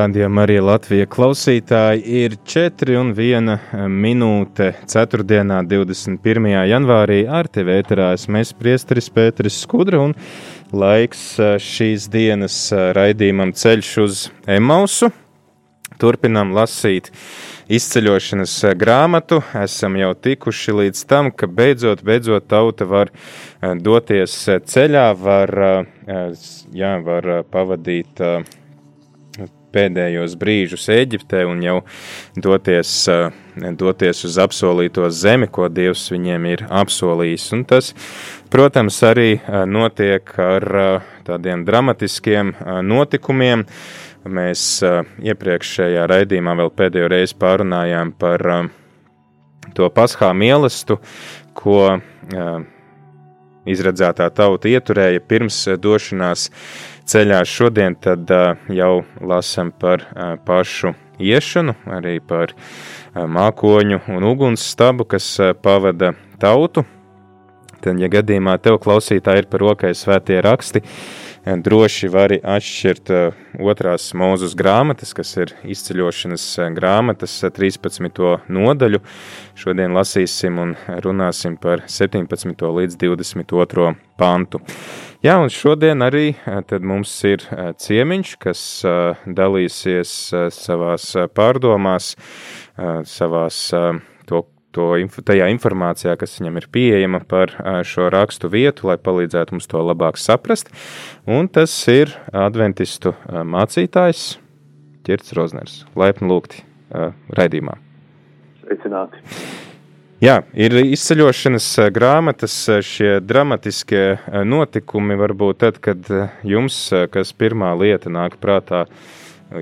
Radījumā arī Latvija klausītāji ir 4 un 1 minūte 4. 21. janvārī ar tevi ēterā esmu es priesteris Pēteris Skudra un laiks šīs dienas raidījumam ceļš uz Emausu. Turpinām lasīt izceļošanas grāmatu. Esam jau tikuši līdz tam, ka beidzot, beidzot tauta var doties ceļā, var, jā, var pavadīt pēdējos brīžus Eģiptē un jau doties, eh, doties uz apsolīto zemi, ko Dievs viņiem ir apsolījis. Un tas, protams, arī eh, notiek ar eh, tādiem dramatiskiem notikumiem. Mēs iepriekšējā raidījumā vēl pēdējo reizi pārunājām par to paskā mielastu, ko izredzētā tauta ieturēja pirms došanās ceļā šodien tad jau lasam par pašu iešanu, arī par mākoņu un uguns stabu, kas pavada tautu. Tad, ja gadījumā tev klausītāji ir par rokai svētie raksti, droši vari atšķirt otrās mūzus grāmatas, kas ir izceļošanas grāmatas 13. nodaļu. Šodien lasīsim un runāsim par 17. līdz 22. pantu. Jā, un šodien arī mums ir ciemiņš, kas dalīsies savās pārdomās, savās to, to, tajā informācijā, kas viņam ir pieejama par šo rakstu vietu, lai palīdzētu mums to labāk saprast. Un tas ir adventistu mācītājs Ķirts Rozners. Laipni lūgti raidījumā. Sveicināti! Jā, ir izceļošanas grāmatas, šie dramatiskie notikumi, varbūt tad, kad jums, kas pirmā lieta nāk prātā,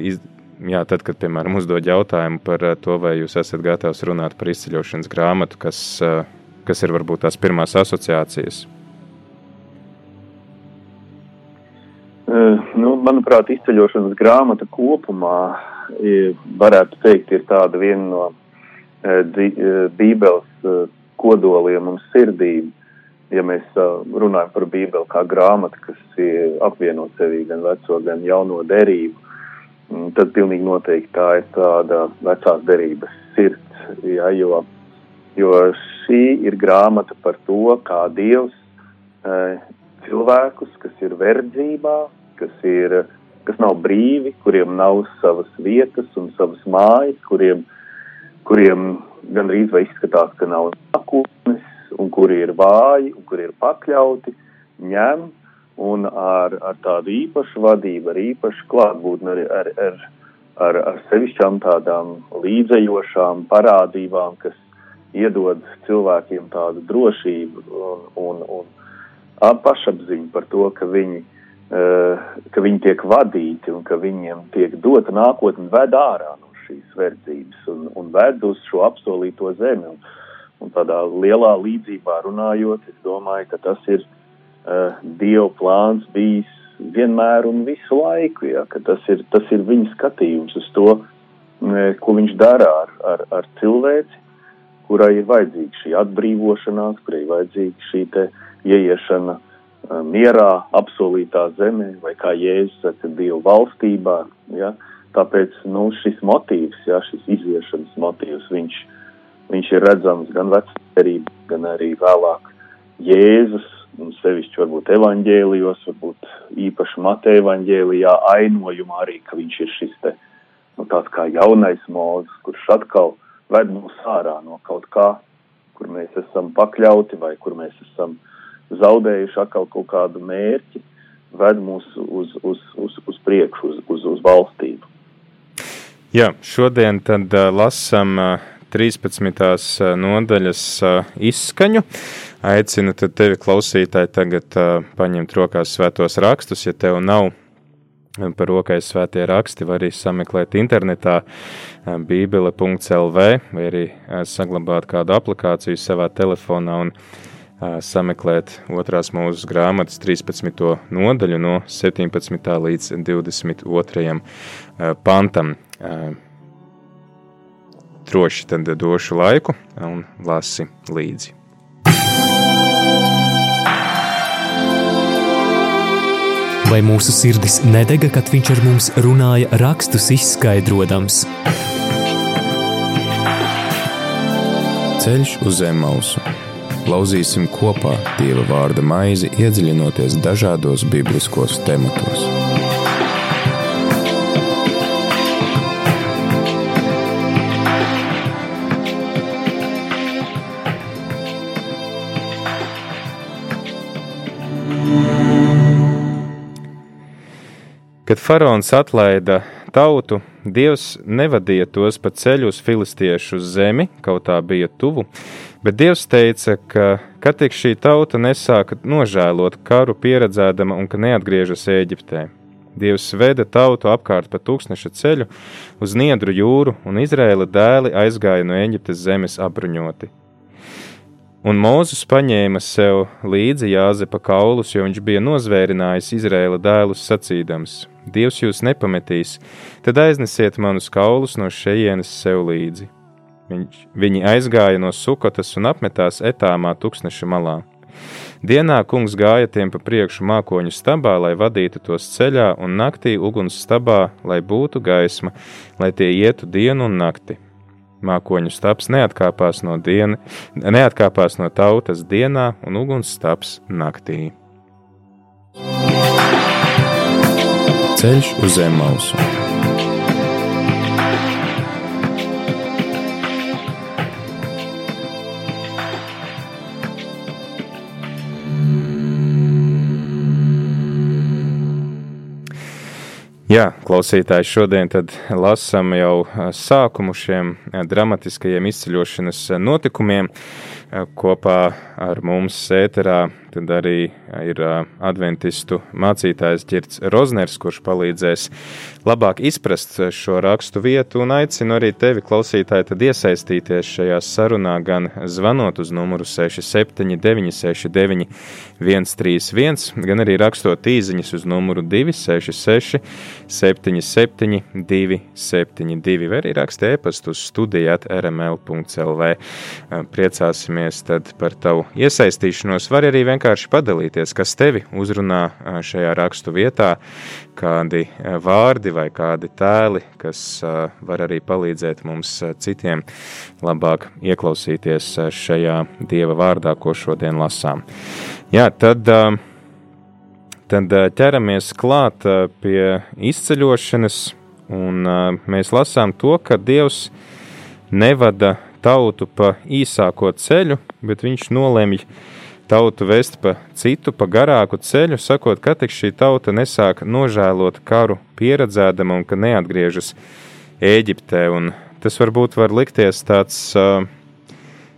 iz, jā, tad, kad, piemēram, uzdod jautājumu par to, vai jūs esat gatavs runāt par izceļošanas grāmatu, kas, kas ir varbūt tās pirmās asociācijas? Nu, manuprāt, izceļošanas grāmata kopumā varētu teikt, ir tāda viena no Bībeles kodoliem un sirdīm. Ja mēs runājam par Bībeli kā grāmatu, kas apvieno sevī gan veco, gan jauno derību, tad pilnīgi noteikti tā ir tāda vecās derības sirds, ja, jo, jo šī ir grāmata par to, kā Dievs cilvēkus, kas ir verdzībā, kas, ir, kas nav brīvi, kuriem nav savas vietas un savas mājas, kuriem ir kuriem gandrīz vai izskatās, ka nav nākotnes, un kuri ir vāji, un kuri ir pakļauti, ņem un ar, ar tādu īpašu vadību, ar īpašu klātbūtni, ar, ar, ar, ar, ar sevišķām tādām līdzējošām parādībām, kas iedod cilvēkiem tādu drošību un, un, un pašapziņu par to, ka viņi, uh, ka viņi tiek vadīti un ka viņiem tiek dota nākotne ved ārā no šīs verdzības un, un ved uz šo apsolīto zemi. Un, un tādā lielā līdzībā runājot, es domāju, ka tas ir uh, Dieva plāns bijis vienmēr un visu laiku, ja, ka tas ir, tas ir viņa skatījums uz to, uh, ko viņš dara ar, ar, ar cilvēci, kurai ir vajadzīga šī atbrīvošanās, kurai ir vajadzīga šī te ieiešana uh, mierā, apsolītā zemē, vai kā Jēzus saka, Dieva valstībā, ja, uh, Tāpēc nu, šis motīvs, jā, šis iziešanas motīvs, viņš, viņš ir redzams gan veccerībā, gan arī vēlāk Jēzus, un sevišķi varbūt evaņģēlijos, varbūt īpaši Mateja evaņģēlijā ainojumā arī, ka viņš ir šis te, nu, tāds kā jaunais mūzis, kurš atkal ved mūs ārā no kaut kā, kur mēs esam pakļauti vai kur mēs esam zaudējuši atkal kaut kādu mērķi, ved mūs uz, uz, uz, uz priekšu, uz, uz, uz valstību. Jā, šodien tad uh, lasam uh, 13. nodaļas uh, izskaņu, aicinu tevi, klausītāji, tagad paņemt rokās svētos rakstus, ja tev nav par rokai svētie raksti, var arī sameklēt internetā bībele.lv vai arī saglabāt kādu aplikāciju savā telefonā un sameklēt otrās mūzes grāmatas 13. nodaļu no 17. līdz 22. pantam. Droši tad došu laiku un lasi līdzi. Vai mūsu sirdis nedega, kad viņš ar mums runāja, rakstus izskaidrojams? Ceļš uz zem mausu. Lauzīsim kopā Dieva vārda maizi, iedziļinoties dažādos bibliskos tematos. Kad faraons atlaida tautu, Dievs nevadīja tos pa ceļu uz filistiešu zemi, kaut tā bija tuvu, bet Dievs teica, ka, kad tik šī tauta nesāka nožēlot karu pieredzēdama un ka neatgriežas Ēģiptē. Dievs veda tautu apkārt pa tūkstneša ceļu uz Niedru jūru, un Izraēla dēli aizgāja no Eģiptes zemes apbruņoti. Un Mūzes paņēma sev līdzi Jāzepa kaulus, jo viņš bija nozvērinājis Izraēla dēlus sacīdams: Dievs jūs nepametīs, tad aiznesiet manus kaulus no šejienes sev līdzi. Viņš, viņi aizgāja no sukotas un apmetās etāmā tūkstneša malā. Dienā kungs gāja tiem pa priekšu mākoņu stabā, lai vadītu tos ceļā, un naktī uguns stabā, lai būtu gaisma, lai tie ietu dienu un nakti Mākoņu stāps neatkāpās no, diena, neatkāpās no tautas dienā un uguns stāps naktī. Ceļš uz zem mausu. Jā, klausītāji, šodien lasām jau sākumu šiem dramatiskajiem izceļošanas notikumiem. Kopā ar mums ēterā arī ir adventistu mācītājs Girts Rozners, kurš palīdzēs labāk izprast šo rakstu vietu un aicinu arī tevi, klausītāji, tad iesaistīties šajā sarunā gan zvanot uz numuru 679 69 131, gan arī rakstot īziņas uz numuru 266 77 272 vai arī raksta ēpastu uz studijāt rml.lv. Priecāsimies tad par tavu iesaistīšanos, var arī vienkārši padalīties, kas tevi uzrunā šajā rakstu vietā, kādi vārdi vai kādi tēli, kas var arī palīdzēt mums citiem labāk ieklausīties šajā Dieva vārdā, ko šodien lasām. Jā, tad, tad ķeramies klāt pie izceļošanas, un mēs lasām to, ka Dievs nevada tautu pa īsāko ceļu, bet viņš nolemj tautu vest pa citu, pa garāku ceļu, sakot, ka tik šī tauta nesāk nožēlot karu pieredzēdama un ka neatgriežas Ēģiptē. Un tas varbūt var likties tāds uh,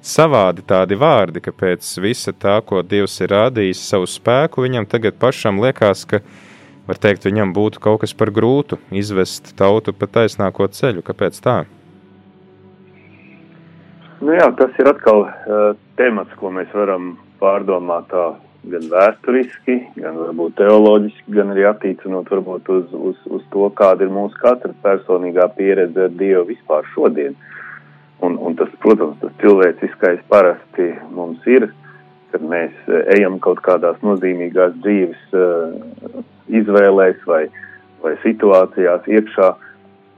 savādi tādi vārdi, ka pēc visa tā, ko Dievs ir rādījis savu spēku, viņam tagad pašam liekas, ka, var teikt, viņam būtu kaut kas par grūtu izvest tautu pa taisnāko ceļu. Kāpēc tā? Nu jā, tas ir atkal uh, temats, ko mēs varam pārdomātā gan vēsturiski, gan varbūt teoloģiski, gan arī attīcinot varbūt uz, uz, uz to, kāda ir mūsu katra personīgā pieredze ar Dievu vispār šodien. Un, un tas, protams, tas cilvēciskais parasti mums ir, kad mēs ejam kaut kādās nozīmīgās dzīves uh, izvēlēs vai, vai situācijās iekšā.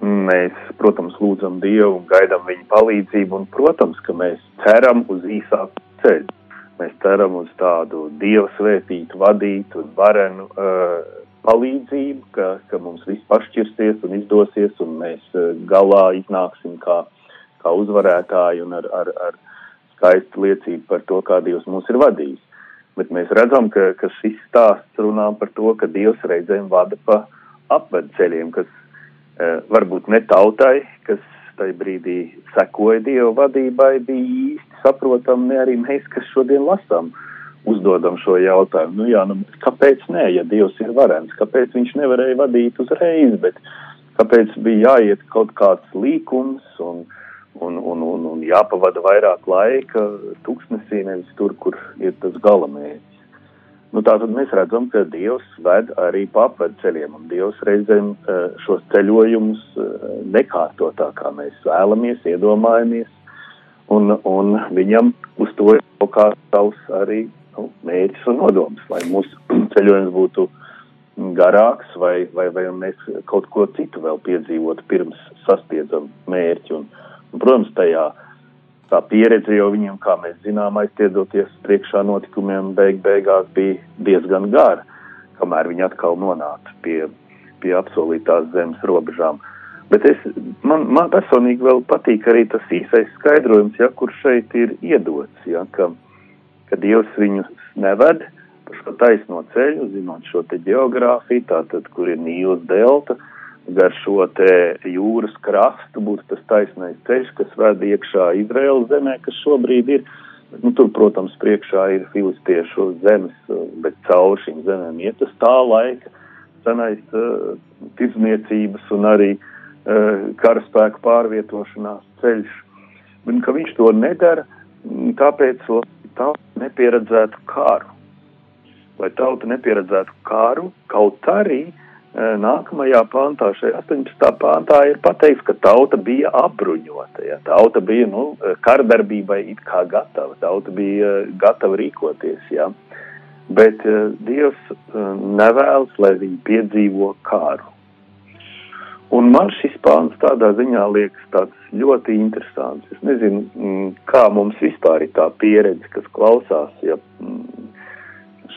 Mēs, protams, lūdzam Dievu un gaidām viņa palīdzību, un, protams, ka mēs ceram uz īsāku ceļu Mēs ceram uz tādu dievu svētītu, vadītu un varenu uh, palīdzību, ka, ka mums viss pašķirsies un izdosies, un mēs uh, galā iznāksim kā, kā uzvarētāji un ar, ar, ar skaistu liecību par to, kā Dievs mūs ir vadījis. Bet mēs redzam, ka, ka šis stāsts runā par to, ka Dievs reizēm vada pa apvedceļiem, kas varbūt ne tautai, kas tajā brīdī sekoja Dieva vadībai, bija īsti saprotami ne arī mēs, kas šodien lasām, uzdodam šo jautājumu. Nu, jā, nu, kāpēc nē, ja Dievs ir varens, kāpēc viņš nevarēja vadīt uzreiz, bet kāpēc bija jāiet kaut kāds līkums un, un, un, un, un jāpavada vairāk laika tūkstnesī, nevis tur, kur ir tas galamērķis. Nu, Tātad mēs redzam, ka Dievs ved arī pa apvedu ceļiem, un Dievs reizēm uh, šos ceļojumus uh, nekārto tā, kā mēs vēlamies, iedomājamies, un, un viņam uz to ir kaut kā savs arī nu, mērķis un nodoms, lai mūsu ceļojums būtu garāks, vai, vai, vai mēs kaut ko citu vēl piedzīvotu pirms sastiedzam mērķi. Un, un, protams, tajā uh, tā pieredze jau viņiem, kā mēs zinām, aiztiedoties priekšā notikumiem, beig beigās bija diezgan gara, kamēr viņi atkal nonāca pie, pie apsolītās zemes robežām. Bet es, man, man personīgi vēl patīk arī tas īsais skaidrojums, ja, kur šeit ir iedots, ja, ka, ka Dievs viņus neved pa šo taisno ceļu, zinot šo te geogrāfiju, tātad, kur ir Nīlas delta, uh, gar šo te jūras krastu būs tas taisnais ceļš, kas ved iekšā Izraēlas zemē, kas šobrīd ir. Nu, tur, protams, priekšā ir filistiešu zemes, bet cauri šīm zemēm iet tas tā laika senais uh, tirdzniecības un arī uh, karaspēku pārvietošanās ceļš. Un ka viņš to nedara, tāpēc, lai tauta nepieredzētu kāru. Lai tauta nepieredzētu kāru, kaut arī uh, nākamajā pāntā, šajā 18. pāntā, ir pateikts, ka tauta bija apbruņota. Ja? Tauta bija nu, kardarbībai it kā gatava, tauta bija gatava rīkoties. Ja? Bet uh, Dievs uh, nevēlas, lai viņi piedzīvo kāru. Un man šis pāns tādā ziņā liekas tāds ļoti interesants. Es nezinu, mm, kā mums vispār ir tā pieredze, kas klausās, ja mm,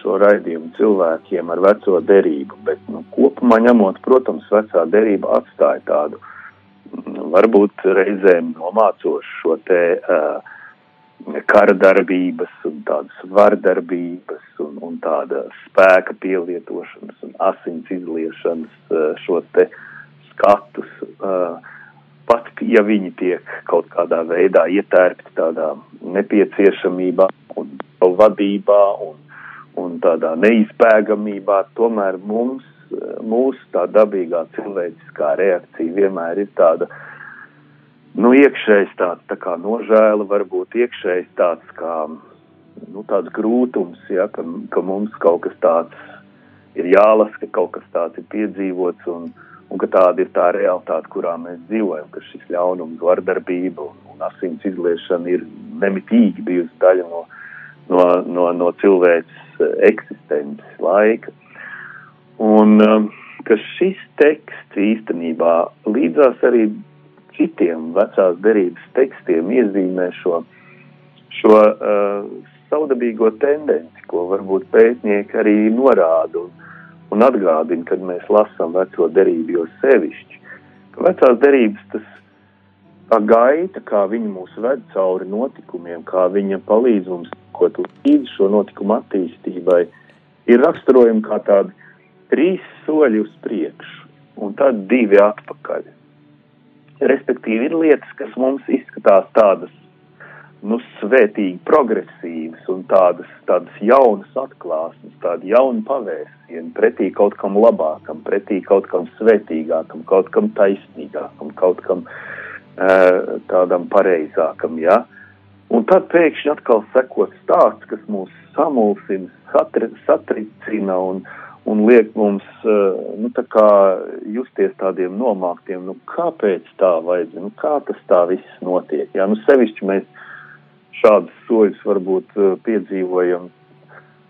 šo raidījumu cilvēkiem ar veco derību, bet nu, kopumā ņemot, protams, vecā derība atstāja tādu mm, varbūt reizēm nomācošu šo te uh, kara darbības un tādas vardarbības un, un tāda spēka pielietošanas un asins izliešanas uh, šo te skatus, uh, pat ja viņi tiek kaut kādā veidā ietērpti tādā nepieciešamībā un vadībā un un tādā neizbēgamībā, tomēr mums, mūsu tā dabīgā cilvēciskā reakcija vienmēr ir tāda, nu, iekšējs tāds tā kā nožēla, varbūt iekšējs tāds kā, nu, tāds grūtums, ja, ka, ka mums kaut kas tāds ir jālasa, ka kaut kas tāds ir piedzīvots un, un ka tāda ir tā realitāte, kurā mēs dzīvojam, ka šis ļaunums, vardarbība un, un asins izliešana ir nemitīgi bijusi daļa no, no, no, no cilvēces eksistences laika. Un um, ka šis teksts īstenībā līdzās arī citiem vecās derības tekstiem iezīmē šo, šo uh, saudabīgo tendenci, ko varbūt pētnieki arī norāda un, un atgādina, kad mēs lasām veco derību, jo sevišķi, ka vecās derības tas tā gaita, kā viņa mūs ved cauri notikumiem, kā viņa palīdz mums sekot līdzi šo notikumu attīstībai, ir raksturojumi kā tādi trīs soļi uz priekšu un tad divi atpakaļ. Respektīvi, ir lietas, kas mums izskatās tādas, nu, svētīgi progresīvas un tādas, tādas jaunas atklāsmes, tādi jauni pavērsieni pretī kaut kam labākam, pretī kaut kam svētīgākam, kaut kam taisnīgākam, kaut kam uh, tādam pareizākam, jā. Ja? Un tad pēkšņi atkal sekot stāsts, kas mūs samulsina, satri, satricina un, un liek mums uh, nu, tā kā justies tādiem nomāktiem. Nu, kāpēc tā vajadzēja? Nu, kā tas tā viss notiek? Jā, nu, sevišķi mēs šādus soļus varbūt uh, piedzīvojam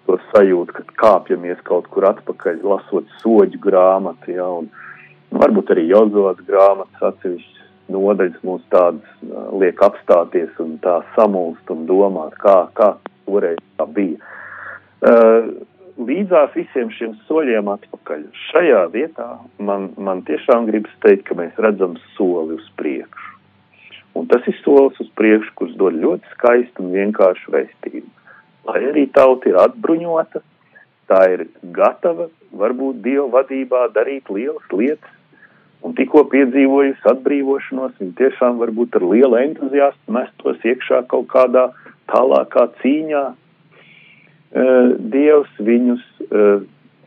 to sajūtu, ka kāpjamies kaut kur atpakaļ, lasot soļu grāmatu, jā, un nu, varbūt arī Jozots grāmatas atsevišķi nodaļas mūs tādas liek apstāties un tā samulst un domāt, kā, kā toreiz tā bija. Līdzās visiem šiem soļiem atpakaļ. Šajā vietā man, man tiešām gribas teikt, ka mēs redzam soli uz priekšu. Un tas ir solis uz priekšu, kurš dod ļoti skaistu un vienkāršu vēstījumu. Lai arī tauta ir atbruņota, tā ir gatava, varbūt Dieva vadībā darīt lielas lietas, un tikko piedzīvojusi atbrīvošanos, viņi tiešām varbūt ar lielu entuziasmu mestos iekšā kaut kādā tālākā cīņā. Dievs viņus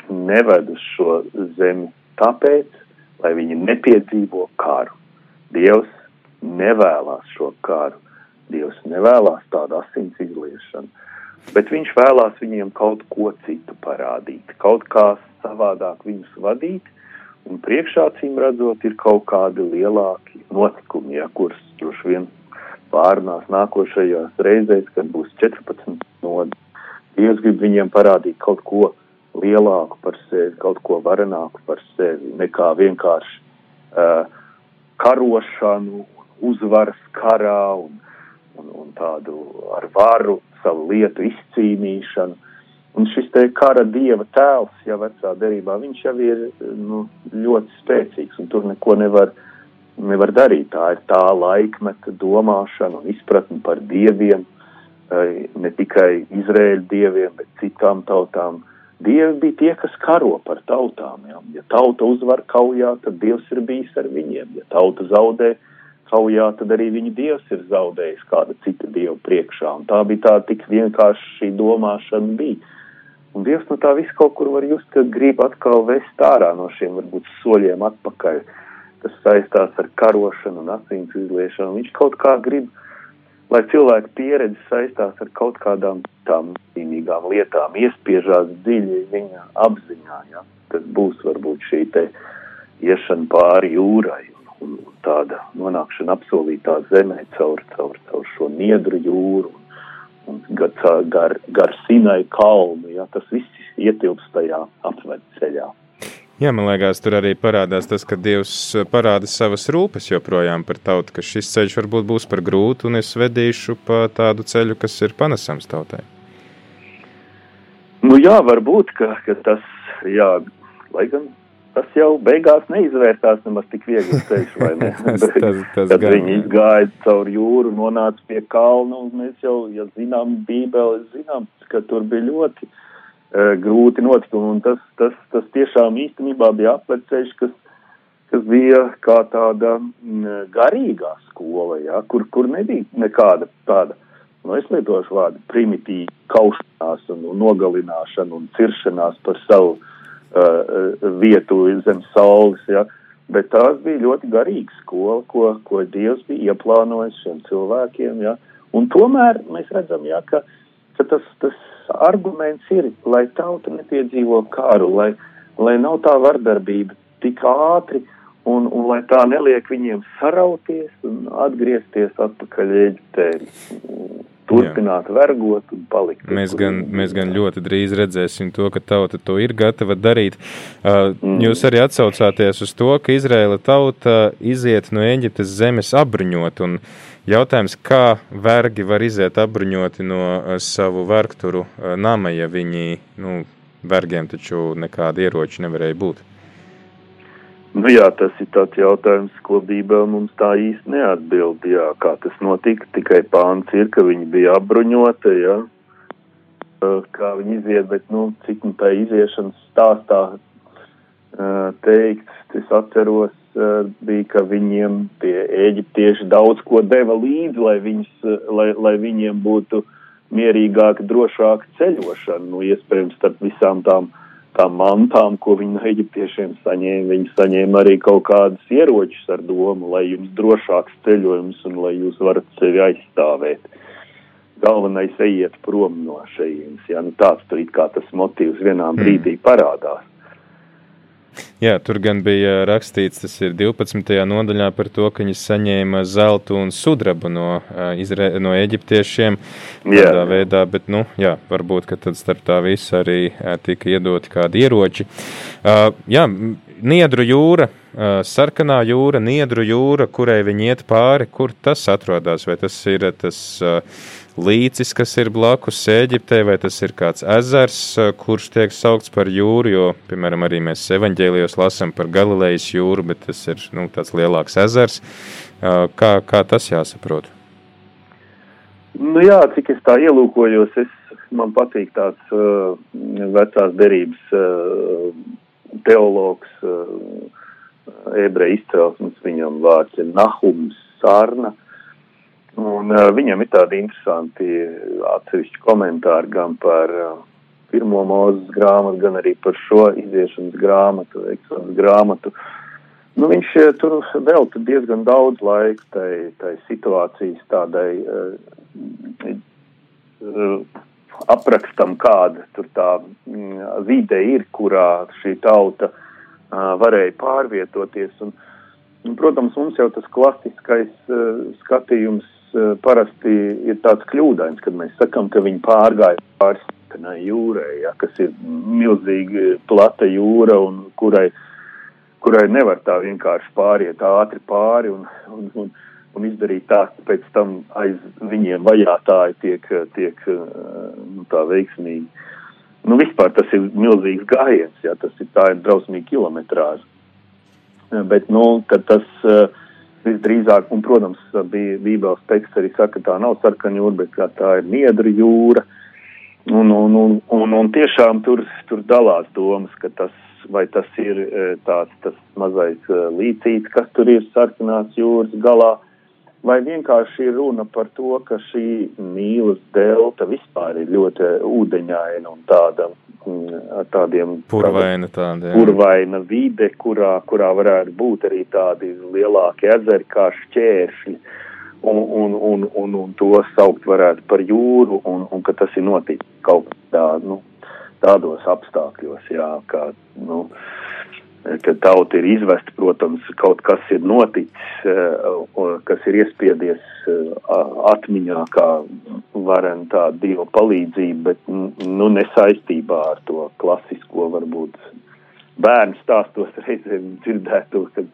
neved uz šo zemi tāpēc, lai viņi nepiedzīvo karu. Dievs nevēlas šo karu. Dievs nevēlas tādu asins izliešanu, bet viņš vēlās viņiem kaut ko citu parādīt, kaut kā savādāk viņus vadīt, un priekšā cīm redzot ir kaut kādi lielāki notikumi, ja, kurus droši vien pārnās nākošajās reizēs, kad būs 14 nodi. Dievs grib viņiem parādīt kaut ko lielāku par sevi, kaut ko varenāku par sevi, nekā vienkārši uh, karošanu, uzvaras karā un, un, un tādu ar varu savu lietu izcīnīšanu. Un šis te kara dieva tēls, ja vecā derībā, viņš jau ir nu, ļoti spēcīgs un tur neko nevar, nevar darīt. Tā ir tā laikmeta domāšana un izpratne par dieviem, eh, ne tikai Izraēļu dieviem, bet citām tautām. Dievi bija tie, kas karo par tautām. Ja, ja tauta uzvar kaujā, tad Dievs ir bijis ar viņiem. Ja tauta zaudē kaujā, tad arī viņa Dievs ir zaudējis kāda cita Dieva priekšā. Un tā bija tā tik vienkārši šī domāšana bija. Un Dievs no tā viss kaut kur var just, ka grib atkal vest ārā no šiem varbūt soļiem atpakaļ, kas saistās ar karošanu un asins izliešanu. Viņš kaut kā grib lai cilvēka pieredze saistās ar kaut kādām tām zīmīgām lietām, iespiežās dziļi viņa apziņā. Ja? Tas būs varbūt šī te iešana pāri jūrai un, tāda nonākšana apsolītā zemē caur, caur, caur šo niedru jūru un gar, gar, gar Sinai kalnu. Ja? Tas viss ietilps tajā apved ceļā. Jā, man liekas, tur arī parādās tas, ka Dievs eh, parāda savas rūpes joprojām par tautu, ka šis ceļš varbūt būs par grūtu, un es vedīšu pa tādu ceļu, kas ir panesams tautai. Nu jā, varbūt, ka, ka tas, jā, lai gan tas jau beigās neizvērtās nemaz tik viegli ceļš, vai ne? tas, tas, tas Kad gan, viņi izgāja caur jūru, nonāca pie kalna, un mēs jau, ja zinām bībeli, zinām, ka tur bija ļoti grūti notikumi. Un tas, tas, tas tiešām īstenībā bija apveceļš, kas, kas bija kā tāda garīgā skola, ja, kur, kur nebija nekāda tāda, nu es lietošu vārdu, primitīva kaušanās un, un nogalināšana un ciršanās par savu uh, vietu zem saules. Ja. Bet tās bija ļoti garīga skola, ko, ko Dievs bija ieplānojis šiem cilvēkiem. Ja. Un tomēr mēs redzam, ja, ka, ka tas, tas arguments ir, lai tauta nepiedzīvo karu, lai, lai nav tā vardarbība tik ātri un, un lai tā neliek viņiem sarauties un atgriezties atpakaļ Eģiptē. Turpināt Jā. vergot un palikt. Mēs gan, mēs gan ļoti drīz redzēsim to, ka tauta to ir gatava darīt. Uh, mm. Jūs arī atsaucāties uz to, ka Izraēla tauta iziet no Eģiptes zemes apbruņot, Jautājums, kā vergi var iziet apbruņoti no eh, savu vergturu eh, nama, ja viņi, nu, vergiem taču nekāda ieroča nevarēja būt? Nu jā, tas ir tāds jautājums, ko Bībele mums tā īsti neatbild, jā, kā tas notika, tikai pāns ir, ka viņi bija apbruņoti, jā, kā viņi iziet, bet, nu, cik nu tā iziešanas stāstā teikts, es atceros, bija, ka viņiem tie eģiptieši daudz ko deva līdzi, lai, viņus, lai, lai viņiem būtu mierīgāka, drošāka ceļošana. Nu, iespējams, starp visām tām, tām mantām, ko viņi no eģiptiešiem saņēma, viņi saņēma arī kaut kādus ieročus ar domu, lai jums drošāks ceļojums un lai jūs varat sevi aizstāvēt. Galvenais ejiet prom no šejienes, ja nu tāds tur it kā tas motīvs vienā brīdī parādās. Jā, tur gan bija rakstīts, tas ir 12. nodaļā par to, ka viņi saņēma zeltu un sudrabu no, Izra no eģiptiešiem tādā veidā, bet, nu, jā, varbūt, ka tad starp tā visa arī tika iedoti kādi ieroči. Uh, jā, Niedru jūra, uh, sarkanā jūra, Niedru jūra, kurai viņi iet pāri, kur tas atrodas, vai tas ir tas uh, līcis, kas ir blakus Eģiptei, vai tas ir kāds ezers, kurš tiek saukts par jūru, jo, piemēram, arī mēs evaņģēlijos lasām par Galilejas jūru, bet tas ir nu, tāds lielāks ezers. Kā, kā tas jāsaprot? Nu jā, cik es tā ielūkojos, es, man patīk tāds uh, vecās derības uh, teologs uh, ebreju izcelsmes, viņam vārds ir Nahums Sārna. Un uh, viņam ir tādi interesanti atsevišķi komentāri gan par uh, pirmo mūzes grāmatu, gan arī par šo iziešanas grāmatu, eksonas grāmatu. Nu, viņš uh, tur velta diezgan daudz laika tai, tai situācijas tādai uh, uh, aprakstam, kāda tur tā mm, vide ir, kurā šī tauta uh, varēja pārvietoties. Un, un, protams, mums jau tas klasiskais uh, skatījums parasti ir tāds kļūdains, kad mēs sakam, ka viņi pārgāja pāri sarkanai jūrai, ja, kas ir milzīgi plata jūra un kurai, kurai nevar tā vienkārši pāriet ātri pāri un, un, un, un izdarīt tā, ka pēc tam aiz viņiem vajātāji tiek, tiek eh, nu, tā veiksmīgi. Nu, vispār tas ir milzīgs gājiens, ja, tas ir tā ir drausmīgi kilometrāža. Bet, nu, kad tas uh, visdrīzāk, un, protams, bija Bībeles teksts arī saka, ka tā nav sarkaņa jūra, bet tā ir niedra jūra. Un, un, un, un, un tiešām tur, tur dalās domas, ka tas, vai tas ir e, tāds tas mazais e, līcīts, kas tur ir sarkanās jūras galā, vai vienkārši ir runa par to, ka šī mīlas delta vispār ir ļoti ūdeņaina un tāda ar tādiem purvaina, tāda, purvaina vide, kurā, kurā varētu būt arī tādi lielāki ezeri kā šķēršļi. Un, un, un, un, un to saukt varētu par jūru, un, un ka tas ir noticis kaut kādā, nu, tādos apstākļos, jā, kā, nu, kad tauta ir izvesta, protams, kaut kas ir noticis, eh, kas ir iespiedies eh, atmiņā kā varen tā dieva palīdzība, bet nu nesaistībā ar to klasisko varbūt bērnu stāstos reizēm dzirdēto, kad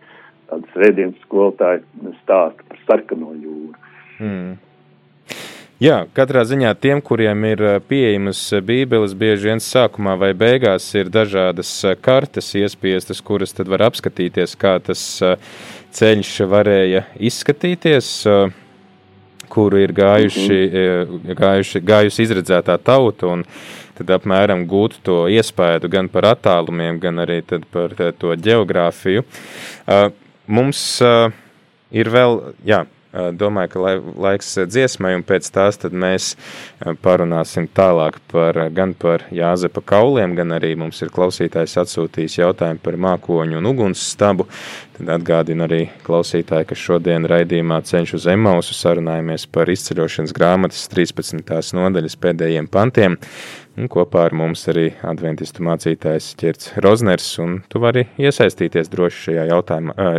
tāds rēdienas skolotājs stāsta par sarkano jūru. Mm. Jā, katrā ziņā tiem, kuriem ir pieejamas bībeles, bieži vien sākumā vai beigās ir dažādas kartes iespiestas, kuras tad var apskatīties, kā tas ceļš varēja izskatīties, kuru ir gājuši, mhm. gājuši, gājusi izredzētā tauta, un tad apmēram gūt to iespēju gan par attālumiem, gan arī par to geogrāfiju. Mums ir vēl, jā, domāju, ka laiks dziesmai, un pēc tās mēs parunāsim tālāk par, gan par Jāzepa kauliem, gan arī mums ir klausītājs atsūtījis jautājumu par mākoņu un uguns stabu. Tad atgādinu arī klausītāji, ka šodien raidījumā ceļš uz Emausu sarunājamies par izceļošanas grāmatas 13. nodaļas pēdējiem pantiem. Un kopā ar mums arī adventistu mācītājs Čirts Rozners, un tu vari iesaistīties droši šajā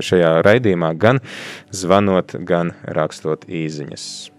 šajā raidījumā gan zvanot, gan rakstot īziņas.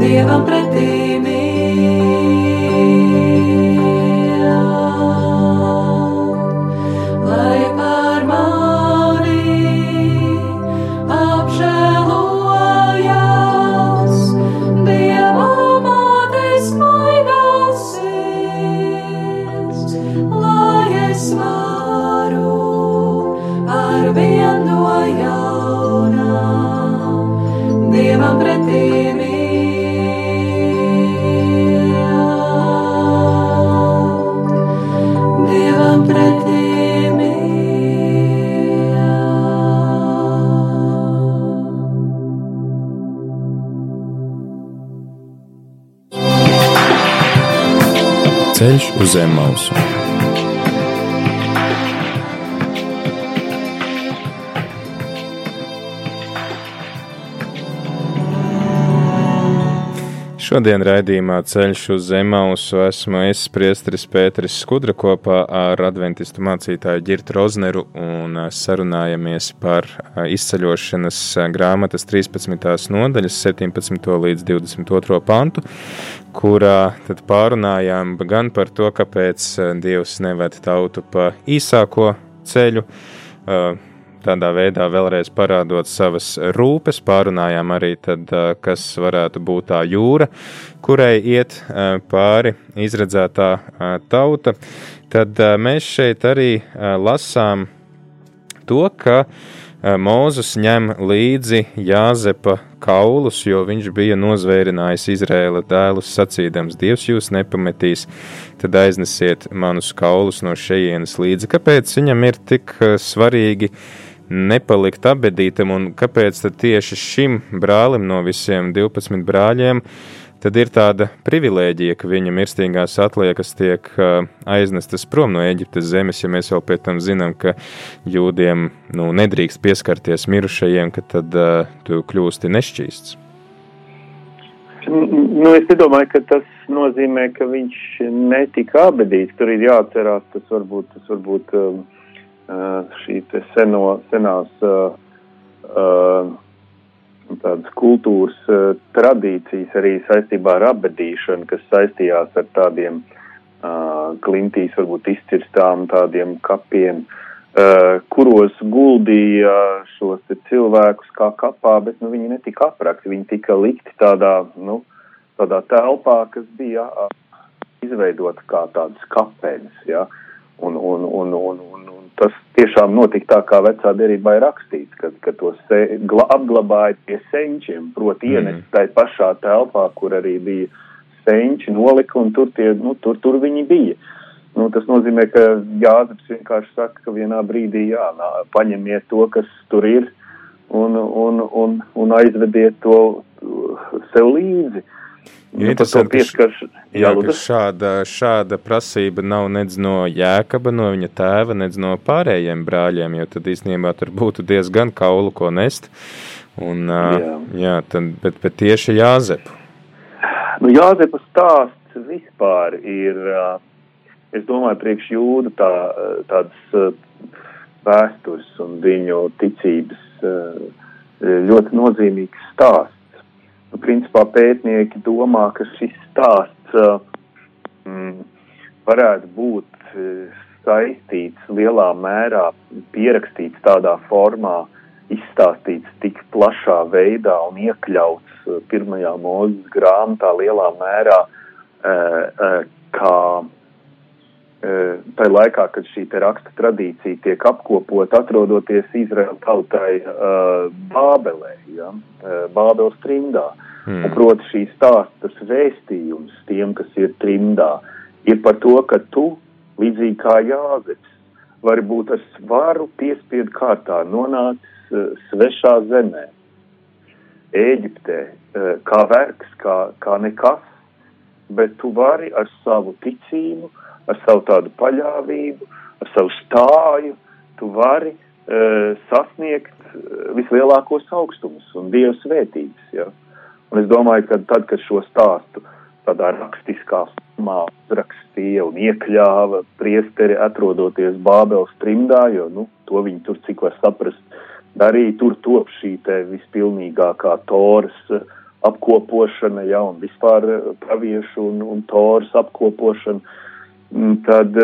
Dievam pretīmī. Šodien raidījumā Ceļš uz Zemausu esmu es, Priesteris Pēteris Skudra, kopā ar adventistu mācītāju Girtu Rozneru un sarunājamies par izceļošanas grāmatas 13. nodaļas 17. līdz 22. pantu, kurā tad pārunājām gan par to, kāpēc Dievs neved tautu pa īsāko ceļu, tādā veidā vēlreiz parādot savas rūpes, pārunājām arī tad, kas varētu būt tā jūra, kurai iet pāri izredzētā tauta. Tad mēs šeit arī lasām to, ka Mūzus ņem līdzi Jāzepa kaulus, jo viņš bija nozvērinājis Izraēla dēlus, sacīdams: Dievs jūs nepametīs, tad aiznesiet manus kaulus no šejienes līdzi. Kāpēc viņam ir tik svarīgi uh, nepalikt abedītam, un kāpēc tieši šim brālim no visiem 12 brāļiem tad ir tāda privilēģija, ka viņa mirstīgās atliekas tiek aiznestas prom no Eģiptes zemes, ja mēs vēl pēc tam zinām, ka jūdiem nu, nedrīkst pieskarties mirušajiem, ka tad uh, tu kļūsti nešķīsts. Nu, es nedomāju, ka tas nozīmē, ka viņš netika abedīts. Tur ir jāatcerās, tas varbūt, tas varbūt um, šī seno, senās tādas kultūras tradīcijas arī saistībā ar abedīšanu, kas saistījās ar tādiem klintīs varbūt izcirstām tādiem kapiem, kuros guldīja šos cilvēkus kā kapā, bet nu, viņi netika aprakti, viņi tika likti tādā, nu, tādā telpā, kas bija izveidota kā tādas kapeļas, ja, un, un, un, un, un, tas tiešām notika tā, kā vecā derībā ir rakstīts, kad, kad to se, gla, apglabāja pie senčiem, proti mm. ienest tai pašā telpā, kur arī bija senči nolika, un tur, tie, nu, tur, tur viņi bija. Nu, tas nozīmē, ka Jāzeps vienkārši saka, ka vienā brīdī jā, nā, paņemiet to, kas tur ir, un, un, un, un aizvediet to sev līdzi. Uh, Nu, Interesanti, pieskarš, jā, ka šāda, šāda prasība nav nedz no jēkaba, no viņa tēva, nedz no pārējiem brāļiem, jo tad īstenībā tur būtu diezgan kaulu, ko nest. Un, jā. Jā, tad, bet, bet tieši Jāzepu. Nu, Jāzepa stāsts vispār ir, es domāju, priekš jūdu tā, tādas vēstures un viņu ticības ļoti nozīmīgs stāsts nu, principā pētnieki domā, ka šis stāsts uh, mm, varētu būt uh, saistīts lielā mērā, pierakstīts tādā formā, izstāstīts tik plašā veidā un iekļauts uh, pirmajā mūzes grāmatā lielā mērā, kā tai laikā, kad šī raksta tradīcija tiek apkopot, atrodoties Izraēla tautai uh, Bābelē, ja, uh, Bābeles trimdā. Mm. Un, proti, šī stāstas vēstījums tiem, kas ir trimdā, ir par to, ka tu, līdzīgi kā Jāzeps, vari būt ar svaru piespiedu kārtā nonācis uh, svešā zemē, Ēģiptē, uh, kā vergs, kā, kā nekas, bet tu vari ar savu ticību, ar savu tādu paļāvību, ar savu stāju, tu vari uh, sasniegt uh, vislielākos augstumus un Dieva svētības. Ja? Un es domāju, ka tad, kad šo stāstu tādā rakstiskā formā uzrakstīja un iekļāva priesteri atrodoties Bābeles trimdā, jo, nu, to viņi tur, cik var saprast, darīja, tur top šī te vispilnīgākā toras apkopošana, ja, un vispār praviešu un, un toras apkopošana, tad,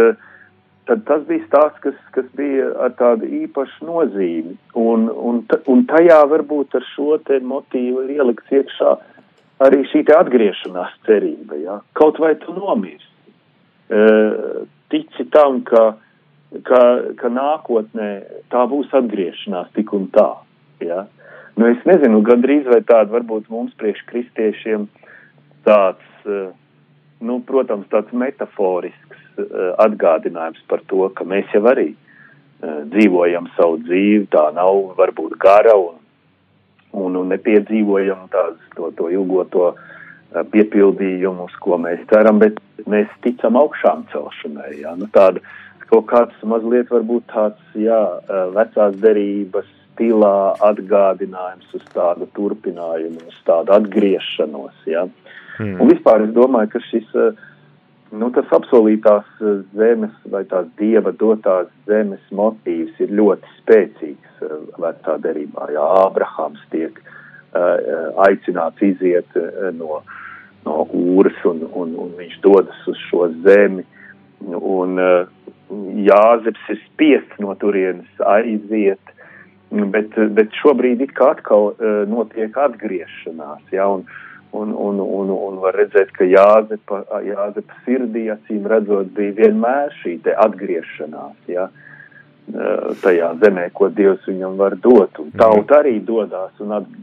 tad tas bija stāsts, kas, kas bija ar tādu īpašu nozīmi, un, un, un tajā varbūt ar šo te motīvu ir ielikts iekšā arī šī te atgriešanās cerība, ja? kaut vai tu nomirsti. E, tici tam, ka, ka, ka nākotnē tā būs atgriešanās tik un tā. Ja? Nu, es nezinu, gandrīz vai tāda varbūt mums priekš kristiešiem tāds, e, nu, protams, tāds metaforisks e, atgādinājums par to, ka mēs jau arī e, dzīvojam savu dzīvi, tā nav varbūt gara un un, un nepiedzīvojam tās, to, to ilgoto uh, piepildījumu, uz ko mēs ceram, bet mēs ticam augšām celšanai. Jā. Nu, tāda, kaut kāds mazliet varbūt tāds, jā, vecās derības stilā atgādinājums uz tādu turpinājumu, uz tādu atgriešanos, jā. Hmm. Un vispār es domāju, ka šis, nu, tas apsolītās zemes vai tās dieva dotās zemes motīvs ir ļoti spēcīgs vecā derībā, jā, Ābrahams tiek uh, aicināts iziet uh, no, no ūras un, un, un viņš dodas uz šo zemi. Un uh, Jāzeps ir spiests no turienes aiziet, bet, bet šobrīd it kā atkal uh, notiek atgriešanās, ja, un, un, un, un, un var redzēt, ka Jāzepa, Jāzepa sirdī, acīm redzot, bija vienmēr šī te atgriešanās, ja, uh, tajā zemē, ko Dievs viņam var dot, un tauta arī dodās, un at,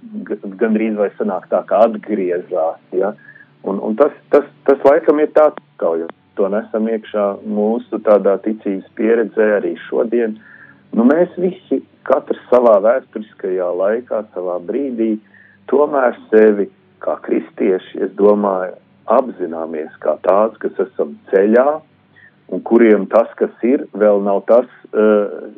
gandrīz vai sanāk tā, kā atgriezās, ja, uh, Un, un tas, tas, tas laikam ir tāds, kā jau to nesam iekšā mūsu tādā ticības pieredzē arī šodien. Nu, mēs visi, katrs savā vēsturiskajā laikā, savā brīdī, tomēr sevi kā kristieši, es domāju, apzināmies kā tāds, kas esam ceļā un kuriem tas, kas ir, vēl nav tas, uh,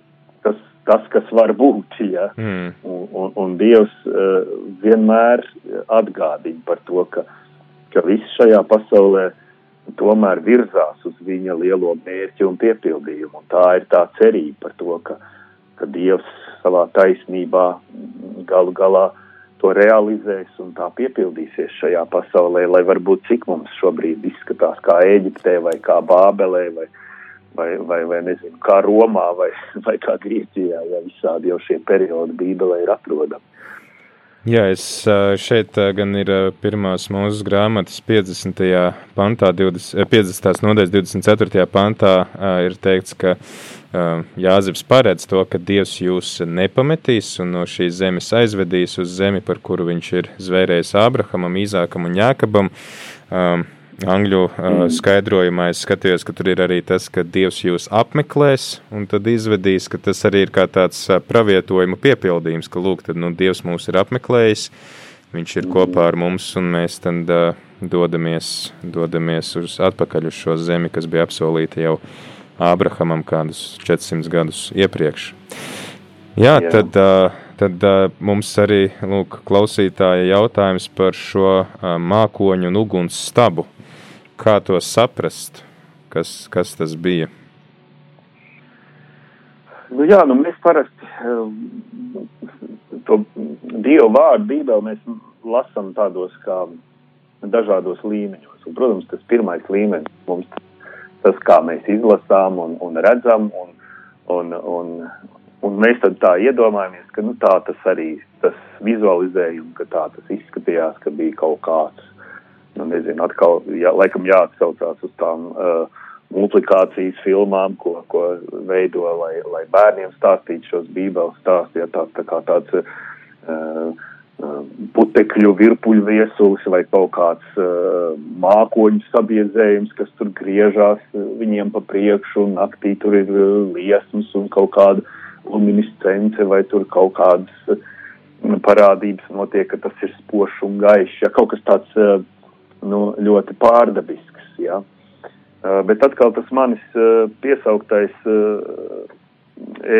tas, tas kas var būt. Ja? Mm. Un, un, un Dievs uh, vienmēr atgādina par to, ka ka viss šajā pasaulē tomēr virzās uz viņa lielo mērķi un piepildījumu. Un tā ir tā cerība par to, ka, ka Dievs savā taisnībā galu galā to realizēs un tā piepildīsies šajā pasaulē, lai varbūt cik mums šobrīd izskatās kā Ēģiptē vai kā Bābelē vai, vai, vai, vai nezinu, kā Romā vai, vai kā Grieķijā, ja visādi jau šie periodi Bībelē ir atrodami. Jā, es šeit gan ir pirmās mūsu grāmatas 50. pantā, 20, 50. nodaļas 24. pantā ir teikts, ka Jāzeps paredz to, ka Dievs jūs nepametīs un no šīs zemes aizvedīs uz zemi, par kuru viņš ir zvērējis Ābrahamam, Īzākam un Jākabam angļu uh, skaidrojumā es skatījos, ka tur ir arī tas, ka Dievs jūs apmeklēs un tad izvedīs, ka tas arī ir kā tāds uh, pravietojuma piepildījums, ka lūk, tad nu, Dievs mūs ir apmeklējis, viņš ir kopā ar mums un mēs tad uh, dodamies, dodamies uz atpakaļ uz šo zemi, kas bija apsolīta jau Ābrahamam kādus 400 gadus iepriekš. Jā, Jā. tad, uh, tad uh, mums arī lūk, klausītāja jautājums par šo uh, mākoņu un uguns stabu kā to saprast, kas, kas tas bija? Nu, jā, nu mēs parasti um, to Dievu vārdu Bībeli mēs lasam tādos kā dažādos līmeņos. Un, protams, tas pirmais līmenis mums tas, kā mēs izlasām un, un redzam, un, un, un, un mēs tad tā iedomājamies, ka nu, tā tas arī, tas vizualizējums, ka tā tas izskatījās, ka bija kaut kāds nu, nezinu, atkal, jā, laikam jāatsaucās uz tām uh, multiplikācijas filmām, ko, ko veido, lai, lai bērniem stāstītu šos bībeles stāstus, ja tāds tā kā tāds uh, uh, putekļu virpuļu viesulis vai kaut kāds uh, mākoņu sabiezējums, kas tur griežās viņiem pa priekšu un naktī tur ir uh, liesmas un kaut kāda luminiscence vai tur kaut kādas uh, parādības notiek, ka tas ir spošs un gaišs. Ja kaut kas tāds uh, nu, ļoti pārdabisks. Ja? Uh, bet atkal tas manis uh, piesauktais uh,